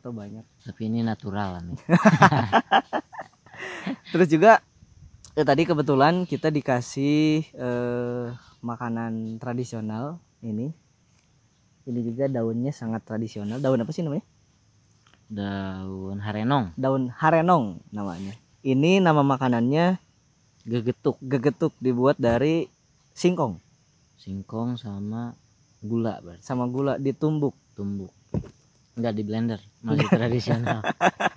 atau banyak? Tapi ini natural nih terus juga eh, tadi kebetulan kita dikasih eh, makanan tradisional ini. Ini juga daunnya sangat tradisional. Daun apa sih namanya? Daun harenong. Daun harenong namanya. Ini nama makanannya gegetuk. gegetuk dibuat dari singkong. Singkong sama gula berarti. Sama gula ditumbuk. Tumbuk enggak di blender masih tradisional.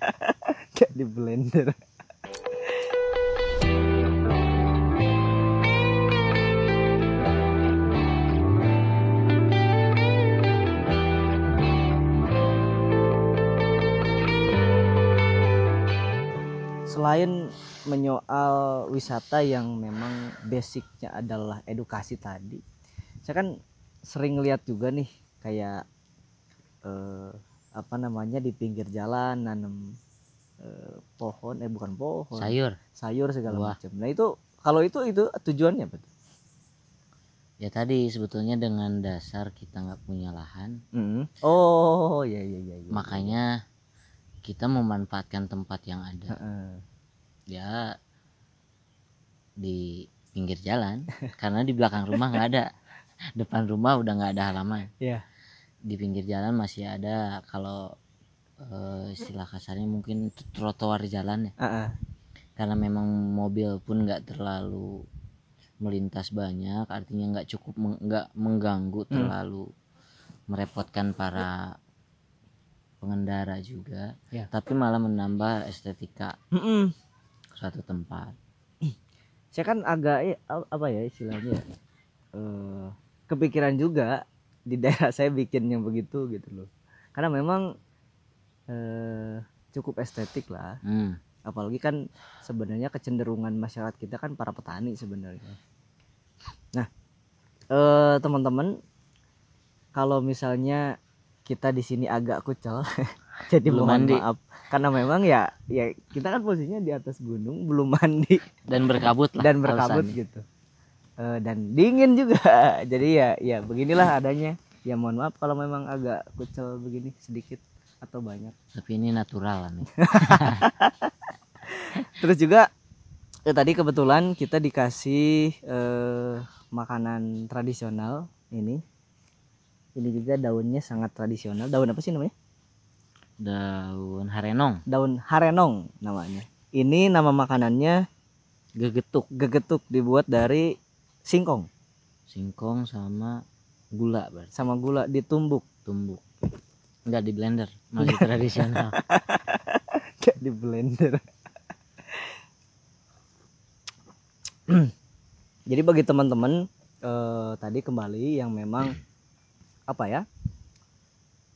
Kayak di blender. Selain menyoal wisata yang memang basicnya adalah edukasi tadi saya kan sering lihat juga nih kayak eh, apa namanya di pinggir jalan nanam eh, pohon eh bukan pohon. Sayur. Sayur segala macam. Nah itu kalau itu itu tujuannya apa tuh? ya tadi sebetulnya dengan dasar kita nggak punya lahan. Oh ya ya ya, ya. makanya kita memanfaatkan tempat yang ada. Heeh. ya di pinggir jalan. Karena di belakang rumah nggak ada. Depan rumah udah nggak ada halaman. Iya. Di pinggir jalan masih ada kalau eh, istilah kasarnya mungkin trotoar jalan ya Heeh. karena memang mobil pun nggak terlalu melintas banyak artinya nggak cukup meng- nggak mengganggu Hmm. terlalu merepotkan para pengendara juga Ya. tapi malah menambah estetika Mm-mm. suatu tempat saya kan agak eh, apa ya istilahnya ya, eh, kepikiran juga di daerah saya bikin yang begitu gitu loh karena memang eh, cukup estetik lah hmm. apalagi kan sebenarnya kecenderungan masyarakat kita kan para petani sebenarnya nah eh, teman-teman kalau misalnya kita di sini agak kucel jadi Belum mohon mandi. maaf karena memang ya ya kita kan posisinya di atas gunung belum mandi dan berkabut lah dan berkabut alasannya. gitu Eh, dan dingin juga. Jadi ya ya beginilah adanya. Ya mohon maaf kalau memang agak kucel begini sedikit atau banyak. Tapi ini natural nih terus juga eh, tadi kebetulan kita dikasih eh, makanan tradisional ini. Ini juga daunnya sangat tradisional. Daun apa sih namanya? Daun harenong. Daun harenong namanya. Ini nama makanannya gegetuk. gegetuk dibuat dari singkong. Singkong sama gula berarti. Sama gula ditumbuk tumbuk. Enggak di blender masih tradisional. Kayak di blender. Jadi bagi teman-teman eh, tadi kembali yang memang apa ya?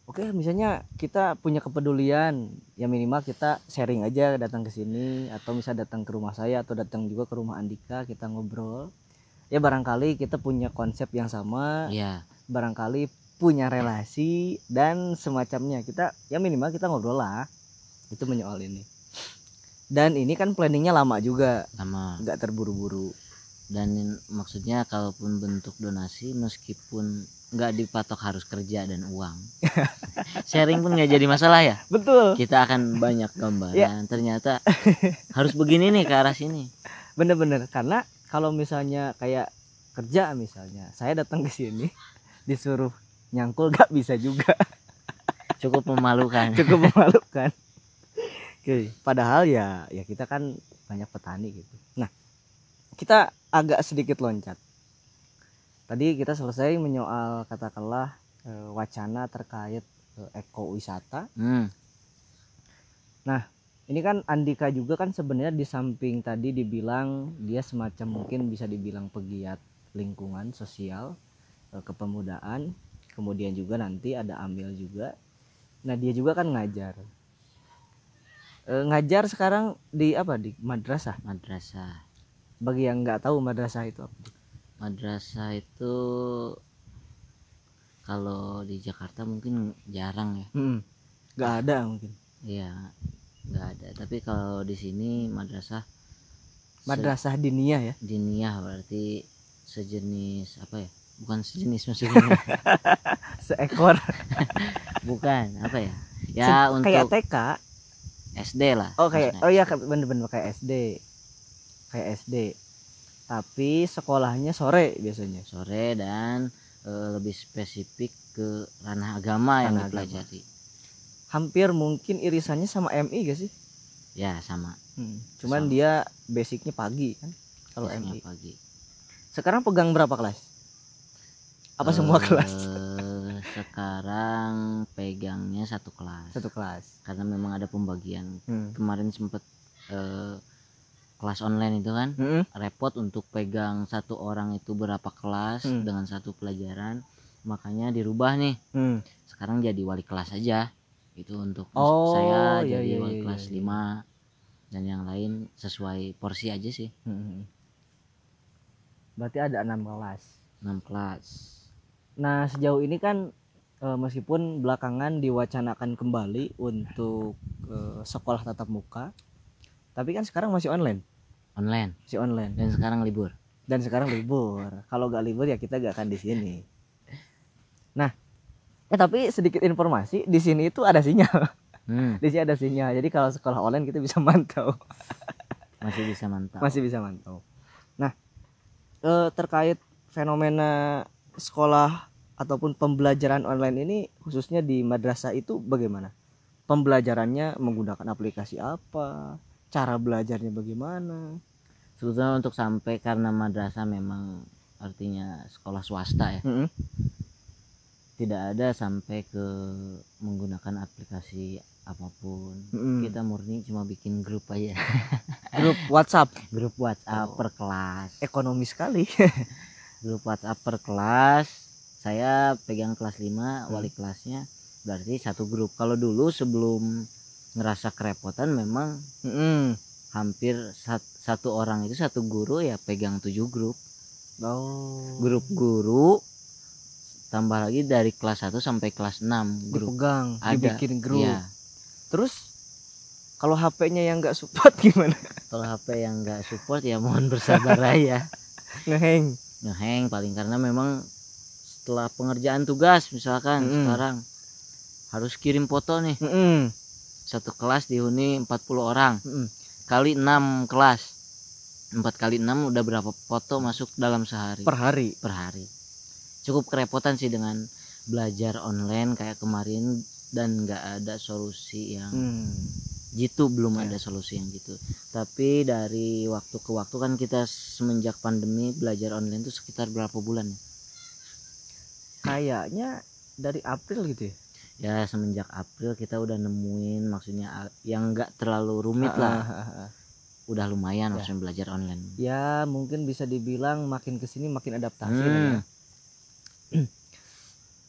Oke misalnya kita punya kepedulian ya minimal kita sharing aja datang ke sini atau misal datang ke rumah saya atau datang juga ke rumah Andika kita ngobrol ya barangkali kita punya konsep yang sama. Ya barangkali punya relasi dan semacamnya. Kita ya minimal kita ngobrol lah. Itu menyoal ini. Dan ini kan planningnya lama juga. Sama nggak terburu-buru. Dan maksudnya kalaupun bentuk donasi meskipun nggak dipatok harus kerja dan uang sharing pun nggak jadi masalah ya? Betul. Kita akan banyak gambaran. Ya. ternyata harus begini nih ke arah sini. Bener-bener. Karena kalau misalnya kayak kerja misalnya saya datang ke sini disuruh nyangkul nggak bisa juga. Cukup memalukan. Cukup memalukan. Oke, padahal ya ya kita kan banyak petani gitu. Nah kita agak sedikit loncat. Tadi kita selesai menyoal katakanlah eh, wacana terkait eh, ekowisata. Hmm, ini kan Andika juga kan sebenarnya di samping tadi dibilang dia semacam mungkin bisa dibilang pegiat lingkungan sosial eh, kepemudaan. Kemudian juga nanti ada Amil juga. Nah dia juga kan ngajar. Eh, ngajar sekarang di apa? Di madrasah? Madrasah. Bagi yang nggak tahu madrasah itu apa? Madrasah itu kalau di Jakarta mungkin jarang ya. Hmm, nggak ada mungkin. Iya nggak ada. Tapi kalau di sini madrasah madrasah diniyah ya? diniyah berarti sejenis apa ya? Bukan sejenis maksudnya. Seekor. Bukan apa ya? Ya Se- kayak untuk TK SD lah oh kayak maksudnya. oh iya kayak- bener-bener kayak SD kayak SD tapi sekolahnya sore biasanya. Sore dan eh, lebih spesifik ke ranah agama yang Ranah agama. Hampir mungkin irisannya sama MI gak sih? Ya sama. Hmm, cuman Sama. dia basicnya pagi kan kalau MI pagi. Sekarang pegang berapa kelas? Apa semua Eh, kelas? sekarang pegangnya satu kelas. Satu kelas. Karena memang ada pembagian. Hmm. kemarin sempet eh, kelas online itu kan Mm-mm. repot untuk pegang satu orang itu berapa kelas Hmm. dengan satu pelajaran. Makanya dirubah nih. Hmm. sekarang jadi wali kelas aja itu untuk Oh, saya iya, jadi iya, wali iya, kelas iya, 5 dan yang lain sesuai porsi aja sih. Hmm. berarti ada enam kelas? 6 kelas. Nah sejauh ini kan eh, meskipun belakangan diwacanakan kembali untuk eh, sekolah tatap muka tapi kan sekarang masih online. Online. Masih online. Dan sekarang libur. Dan sekarang libur. Kalau gak libur ya kita gak akan di sini. nah eh tapi sedikit informasi di sini itu ada sinyal. Hmm, di sini ada sinyal. Jadi kalau sekolah online kita bisa mantau. Masih bisa mantap masih bisa mantau. Nah eh, terkait fenomena sekolah ataupun pembelajaran online ini khususnya di madrasah itu bagaimana? Pembelajarannya menggunakan aplikasi apa? Cara belajarnya bagaimana? Sebetulnya untuk sampai karena madrasah memang artinya sekolah swasta ya. Mm-mm. Tidak ada sampai ke menggunakan aplikasi apa pun. Mm-mm. kita murni cuma bikin grup aja. Grup WhatsApp? Grup WhatsApp Oh. per kelas. Ekonomi sekali. Grup WhatsApp per kelas. Saya pegang kelas 5 Hmm. wali kelasnya. Berarti satu grup. Kalau dulu sebelum ngerasa kerepotan memang Mm-mm. hampir sat- satu orang itu satu guru ya pegang tujuh grup. Oh. Grup guru tambah lagi dari kelas 1 sampai kelas 6 grup dipegang ada. dibikin grup. Iya. terus kalau HP-nya yang nggak support gimana? Kalau HP yang nggak support ya mohon bersabar aja ngeheng. Ngeheng paling karena memang setelah pengerjaan tugas misalkan Mm-mm. sekarang harus kirim foto nih. Mm-mm. satu kelas dihuni 40 orang. Mm-mm. kali 6 kelas. 4 kali 6 udah berapa foto masuk dalam sehari? Per hari? Per hari cukup kerepotan sih dengan belajar online kayak kemarin dan nggak ada solusi yang Hmm. gitu belum Ya. ada solusi yang gitu tapi dari waktu ke waktu kan kita semenjak pandemi belajar online itu sekitar berapa bulan ya kayaknya dari April gitu ya ya semenjak April kita udah nemuin maksudnya yang nggak terlalu rumit Ah, lah ah, ah, ah. udah lumayan Ya. maksudnya belajar online ya mungkin bisa dibilang makin ke sini makin adaptasi ya.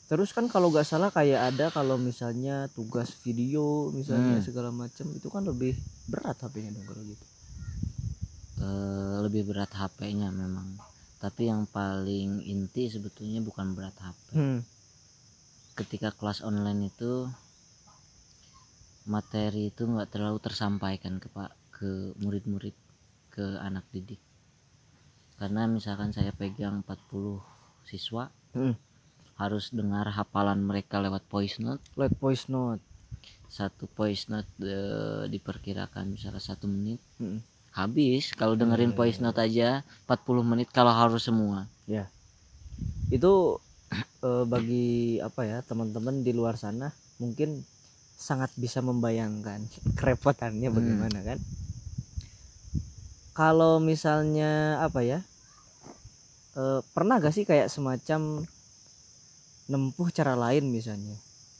Terus kan kalau nggak salah kayak ada kalau misalnya tugas video misalnya Hmm. segala macam itu kan lebih berat HP-nya dong kalau gitu eh, lebih berat HP-nya memang tapi yang paling inti sebetulnya bukan berat HP hmm. ketika kelas online itu materi itu nggak terlalu tersampaikan ke pak ke murid-murid ke anak didik karena misalkan saya pegang 40 siswa Hmm. harus dengar hafalan mereka lewat voice note. Lewat voice note. Satu voice note eh, diperkirakan misalnya satu menit. Hmm. habis kalau dengerin iya, voice note aja 40 menit kalau harus semua. Itu eh, bagi apa ya teman-teman di luar sana mungkin sangat bisa membayangkan kerepotannya Hmm. bagaimana kan? Kalau misalnya apa ya eh, pernah gak sih kayak semacam nempuh cara lain misalnya?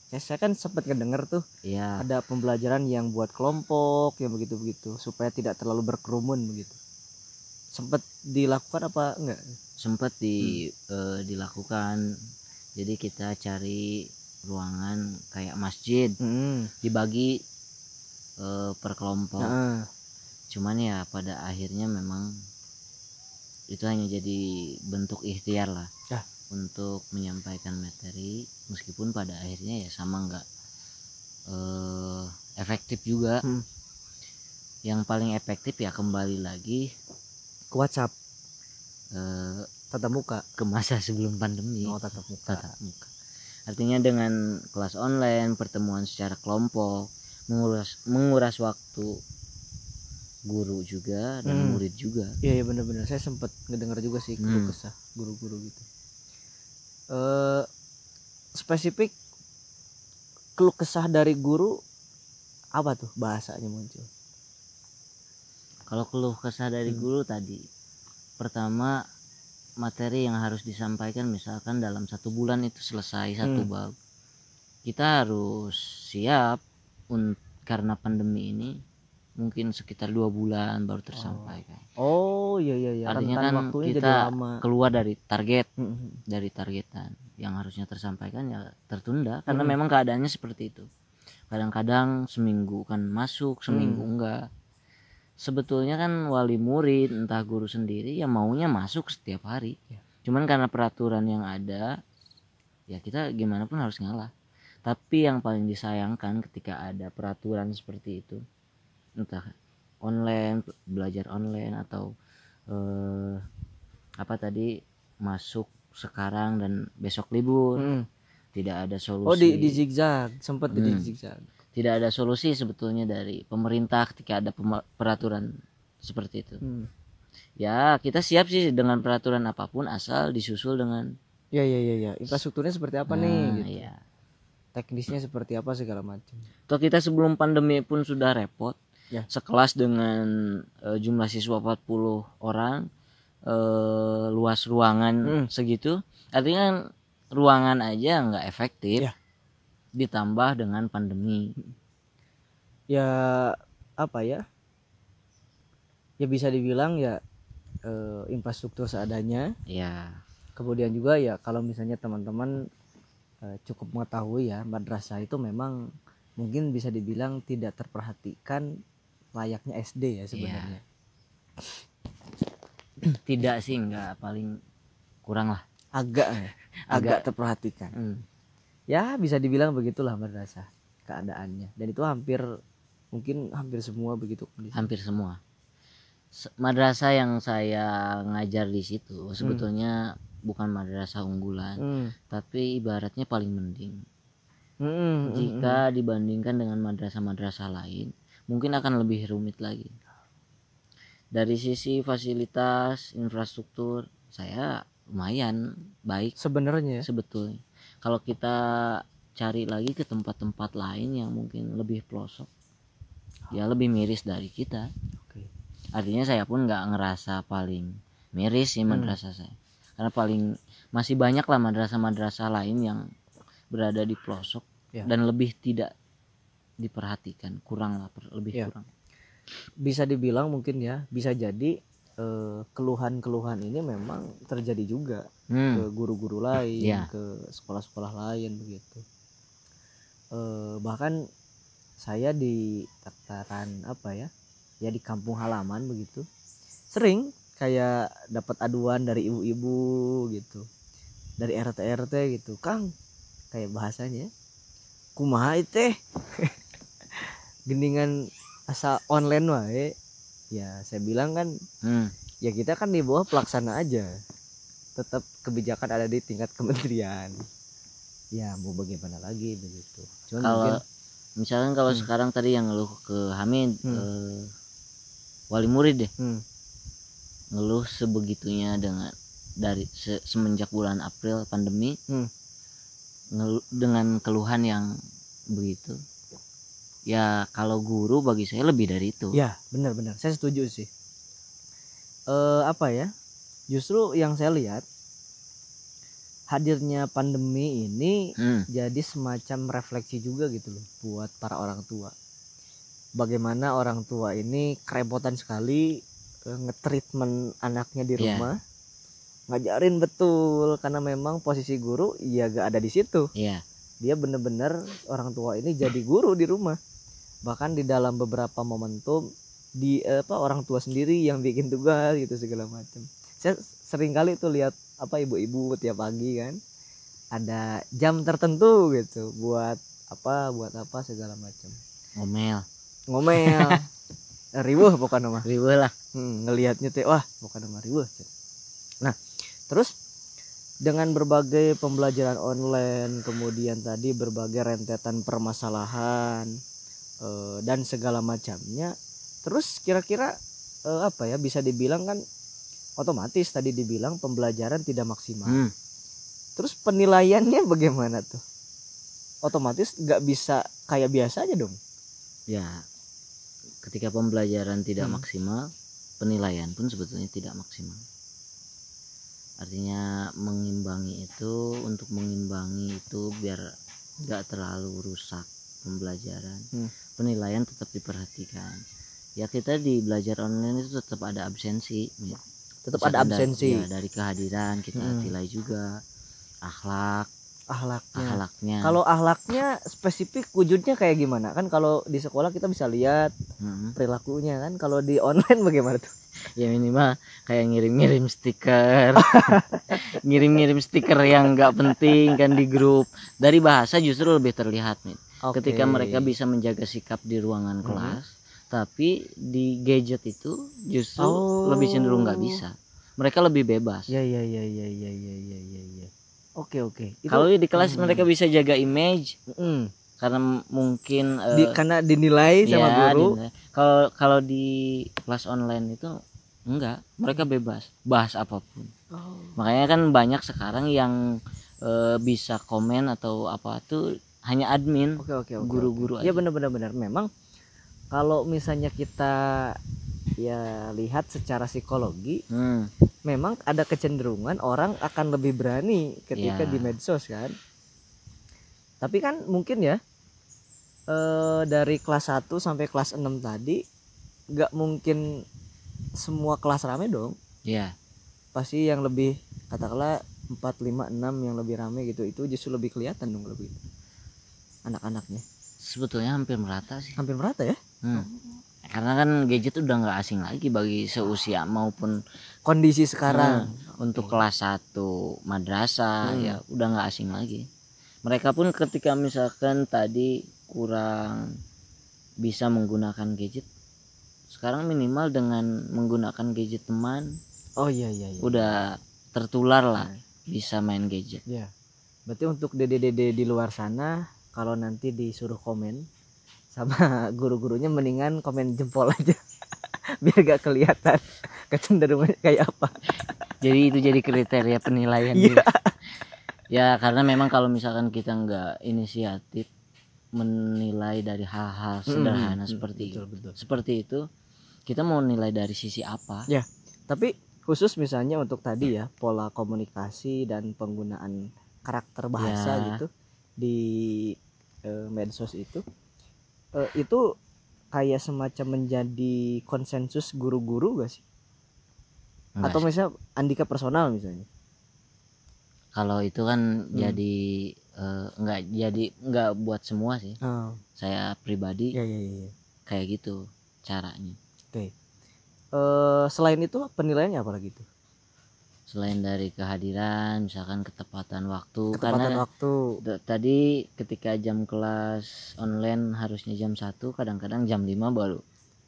Ya, saya kan sempat ngedenger tuh ya ada pembelajaran yang buat kelompok yang begitu begitu supaya tidak terlalu berkerumun begitu. Sempat dilakukan apa enggak sempat di eh, dilakukan. Jadi kita cari ruangan kayak masjid. Hmm. dibagi eh, per kelompok. Nah, cuman ya pada akhirnya memang itu hanya jadi bentuk ikhtiar lah. Ya. untuk menyampaikan materi meskipun pada akhirnya ya sama nggak eh, efektif juga. Hmm. yang paling efektif ya kembali lagi ke WhatsApp. Eh, tatap muka. ke masa sebelum pandemi. Oh tatap muka. Tatap muka. Artinya dengan kelas online pertemuan secara kelompok menguras menguras waktu guru juga dan Hmm. murid juga Iya iya benar-benar saya sempat ngedengar juga sih keluh Hmm. kesah guru-guru gitu. Eh spesifik keluh kesah dari guru apa tuh bahasanya muncul? kalau keluh kesah dari Hmm. guru tadi pertama materi yang harus disampaikan misalkan dalam satu bulan itu selesai satu Hmm. bab kita harus siap karena pandemi ini mungkin sekitar dua bulan baru tersampaikan Oh iya iya iya. Artinya Rentan kan kita lama. keluar dari target Mm-mm. dari targetan yang harusnya tersampaikan ya tertunda karena Hmm. memang keadaannya seperti itu kadang-kadang seminggu kan masuk seminggu Hmm. enggak sebetulnya kan wali murid entah guru sendiri ya maunya masuk setiap hari Ya. cuman karena peraturan yang ada ya kita gimana pun harus ngalah tapi yang paling disayangkan ketika ada peraturan seperti itu entah online belajar online atau eh, apa tadi masuk sekarang dan besok libur Mm. tidak ada solusi Oh di di zigzag sempat di Hmm. zigzag. tidak ada solusi sebetulnya dari pemerintah ketika ada peraturan seperti itu Hmm. ya kita siap sih dengan peraturan apa pun asal disusul dengan Ya ya ya ya. Infrastrukturnya seperti apa nih? Nah, Gitu. ya. Teknisnya seperti apa segala macam. Atau kita sebelum pandemi pun sudah repot Ya. sekelas dengan eh, jumlah siswa 40 orang eh, luas ruangan Hmm. segitu artinya ruangan aja nggak efektif Ya. ditambah dengan pandemi Ya apa ya? Ya bisa dibilang ya eh, infrastruktur seadanya. ya Kemudian juga ya kalau misalnya teman-teman cukup mengetahui ya madrasah itu memang mungkin bisa dibilang tidak terperhatikan layaknya SD ya sebenarnya. tidak sih nggak paling kurang lah Agak ya, agak Agak. terperhatikan. Hmm. Ya bisa dibilang begitulah madrasah keadaannya. Dan itu hampir mungkin hampir semua begitu kondisi. hampir semua Se- madrasah yang saya ngajar di situ sebetulnya bukan madrasah unggulan Hmm. tapi ibaratnya paling mending Hmm, hmm, hmm, jika dibandingkan dengan madrasah-madrasah lain mungkin akan lebih rumit lagi dari sisi fasilitas infrastruktur saya lumayan baik sebenarnya ya. sebetulnya kalau kita cari lagi ke tempat-tempat lain yang mungkin lebih pelosok ya lebih miris dari kita Oke. artinya saya pun nggak ngerasa paling miris sih Hmm. madrasah saya karena paling masih banyak lah madrasah-madrasah lain yang berada di pelosok Ya. dan lebih tidak diperhatikan kurang lah lebih Ya. kurang Bisa dibilang mungkin ya, bisa jadi eh, keluhan-keluhan ini memang terjadi juga ke hmm. guru-guru lain, Iya. ke sekolah-sekolah lain begitu. Eh, bahkan saya di tataran apa ya, ya di kampung halaman begitu, sering kayak dapat aduan dari ibu-ibu gitu, dari RT RT gitu, Kang, kayak bahasanya, kumaha teh, geningan asal online wae, ya saya bilang kan Hmm. ya kita kan di bawah pelaksana aja tetap kebijakan ada di tingkat kementerian ya mau bagaimana lagi begitu cuman kalau mungkin misalkan kalau Hmm. sekarang tadi yang ngeluh ke Hamid Hmm. eh, wali murid deh hmm, ngeluh sebegitunya dengan dari se- semenjak bulan April pandemi Hmm. ngelu- dengan keluhan yang begitu ya kalau guru bagi saya lebih dari itu ya benar-benar saya setuju sih eh apa ya justru yang saya lihat hadirnya pandemi ini Hmm, jadi semacam refleksi juga gitu loh buat para orang tua. Bagaimana orang tua ini kerepotan sekali eh, nge-treatment anaknya di Iya. rumah. Ngajarin betul karena memang posisi guru ya gak ada di situ. iya Dia bener-bener orang tua ini jadi guru di rumah. Bahkan di dalam beberapa momentum di apa orang tua sendiri yang bikin tugas gitu segala macam. Saya sering kali tuh lihat apa ibu-ibu tiap pagi kan ada jam tertentu gitu buat apa buat apa segala macam ngomel ngomel riweh bukan nama riweh lah hmm, ngelihatnya teh wah bukan nama Cen. nah terus dengan berbagai pembelajaran online kemudian tadi berbagai rentetan permasalahan eh, dan segala macamnya terus kira-kira eh, apa ya bisa dibilang kan otomatis tadi dibilang pembelajaran tidak maksimal Hmm. terus penilaiannya bagaimana tuh otomatis nggak bisa kayak biasanya dong ya ketika pembelajaran tidak Hmm. maksimal penilaian pun sebetulnya tidak maksimal artinya mengimbangi itu untuk mengimbangi itu biar nggak terlalu rusak pembelajaran Hmm. penilaian tetap diperhatikan ya kita di belajar online itu tetap ada absensi tetap Misalkan ada dari- absensi ya, dari kehadiran kita Hmm. nilai juga akhlak ahlaknya. ahlaknya. Kalau ahlaknya spesifik wujudnya kayak gimana? Kan kalau di sekolah kita bisa lihat hmm. perilakunya kan. Kalau di online bagaimana tuh? Ya minimal kayak ngirim-ngirim stiker. ngirim-ngirim stiker yang nggak penting kan di grup. Dari bahasa justru lebih terlihat, nih Okay. Ketika mereka bisa menjaga sikap di ruangan hmm. kelas, tapi di gadget itu justru oh. lebih cenderung nggak bisa. Mereka lebih bebas. Ya ya ya ya ya ya ya ya. ya oke oke. Kalau di kelas Hmm. mereka bisa jaga image. Mm. karena mungkin eh, Di- karena dinilai sama ya, guru kalau kalau di kelas online itu enggak. Mereka bebas. Bahas apa pun. Oh. makanya kan banyak sekarang yang eh, bisa komen atau apa tuh hanya admin. Oke oke oke guru-guru ya aja. benar benar benar. Memang kalau misalnya kita ya lihat secara psikologi Hmm, memang ada kecenderungan orang akan lebih berani ketika Ya. di medsos kan? Tapi kan mungkin ya eh, dari kelas 1 sampai kelas 6 tadi nggak mungkin semua kelas rame dong. Ya pasti yang lebih katakanlah 4, 5, 6 yang lebih rame gitu itu justru lebih kelihatan dong lebih anak-anaknya. Sebetulnya hampir merata sih. Hampir merata ya? Hmm. Karena kan gadget udah nggak asing lagi bagi seusia maupun kondisi sekarang. Untuk kelas 1 madrasah Hmm. ya udah nggak asing lagi. Mereka pun ketika misalkan tadi kurang bisa menggunakan gadget sekarang minimal dengan menggunakan gadget teman oh iya iya iya. udah tertular lah Nah, bisa main gadget. Ya berarti untuk dede-dede di luar sana kalau nanti disuruh komen sama guru-gurunya mendingan komen jempol aja biar gak kelihatan kecenderungannya kayak apa jadi itu jadi kriteria penilaian gitu. ya karena memang kalau misalkan kita nggak inisiatif menilai dari hal-hal sederhana Hmm, seperti betul, itu betul. seperti itu kita mau nilai dari sisi apa tapi khusus misalnya untuk tadi ya pola komunikasi dan penggunaan karakter bahasa Ya. gitu di eh, medsos itu eh, itu kayak semacam menjadi konsensus guru-guru gak sih? Enggak atau misalnya Andika personal misalnya? Kalau itu kan Hmm. jadi eh, nggak jadi nggak buat semua sih. Oh saya pribadi ya ya ya. kayak gitu caranya. Oke. Eh, selain itu penilaiannya apa lagi tuh selain dari kehadiran misalkan ketepatan waktu ketepatan karena waktu tadi ketika jam kelas online harusnya jam 1 kadang-kadang jam 5 baru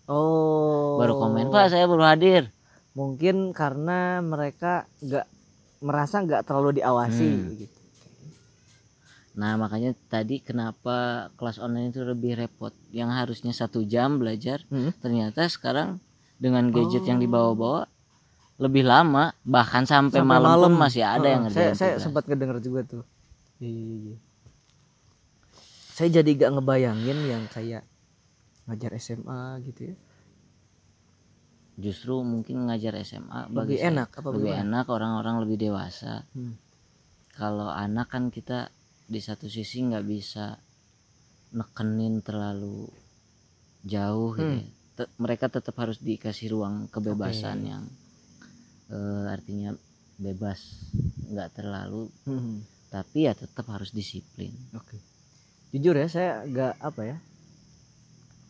oh baru komen pak saya baru hadir mungkin karena mereka nggak merasa nggak terlalu diawasi Hmm. gitu nah makanya tadi kenapa kelas online itu lebih repot yang harusnya satu jam belajar Hmm. ternyata sekarang dengan gadget yang Oh. dibawa-bawa lebih lama bahkan sampai, Sampai malam, pun malam. masih ada yang Heeh, saya saya sempat ngedenger juga tuh Iya, iya, iya, iya. saya jadi gak ngebayangin yang kayak ngajar SMA gitu ya justru mungkin ngajar SMA lebih bagi saya enak apa lebih gimana? enak orang-orang lebih dewasa Hmm. kalau anak kan kita di satu sisi nggak bisa nekenin terlalu jauh gitu Hmm. ya. Te- mereka tetap harus dikasih ruang kebebasan Oke. yang eh, artinya bebas nggak terlalu. Hmm, tapi ya tetap harus disiplin. Oke. Jujur ya saya nggak apa ya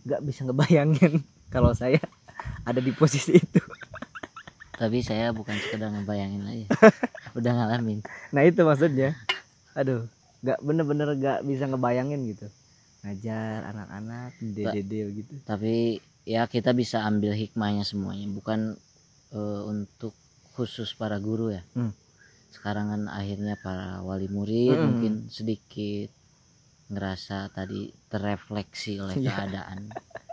nggak bisa ngebayangin kalau saya ada di posisi itu. Tapi saya bukan sekedar ngebayangin aja. Udah ngalamin. Nah itu maksudnya. Aduh nggak bener-bener nggak bisa ngebayangin gitu. Ngajar anak-anak dede gitu. Tapi ya kita bisa ambil hikmahnya semuanya. Bukan eh, untuk khusus para guru ya Hmm. sekarang kan akhirnya para wali murid Mm-mm. mungkin sedikit ngerasa tadi terrefleksi oleh Iya. keadaan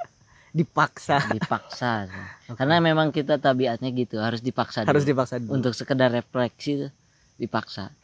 dipaksa dipaksa karena memang kita tabiatnya gitu harus dipaksa harus dulu. dipaksa dulu. untuk sekedar refleksi dipaksa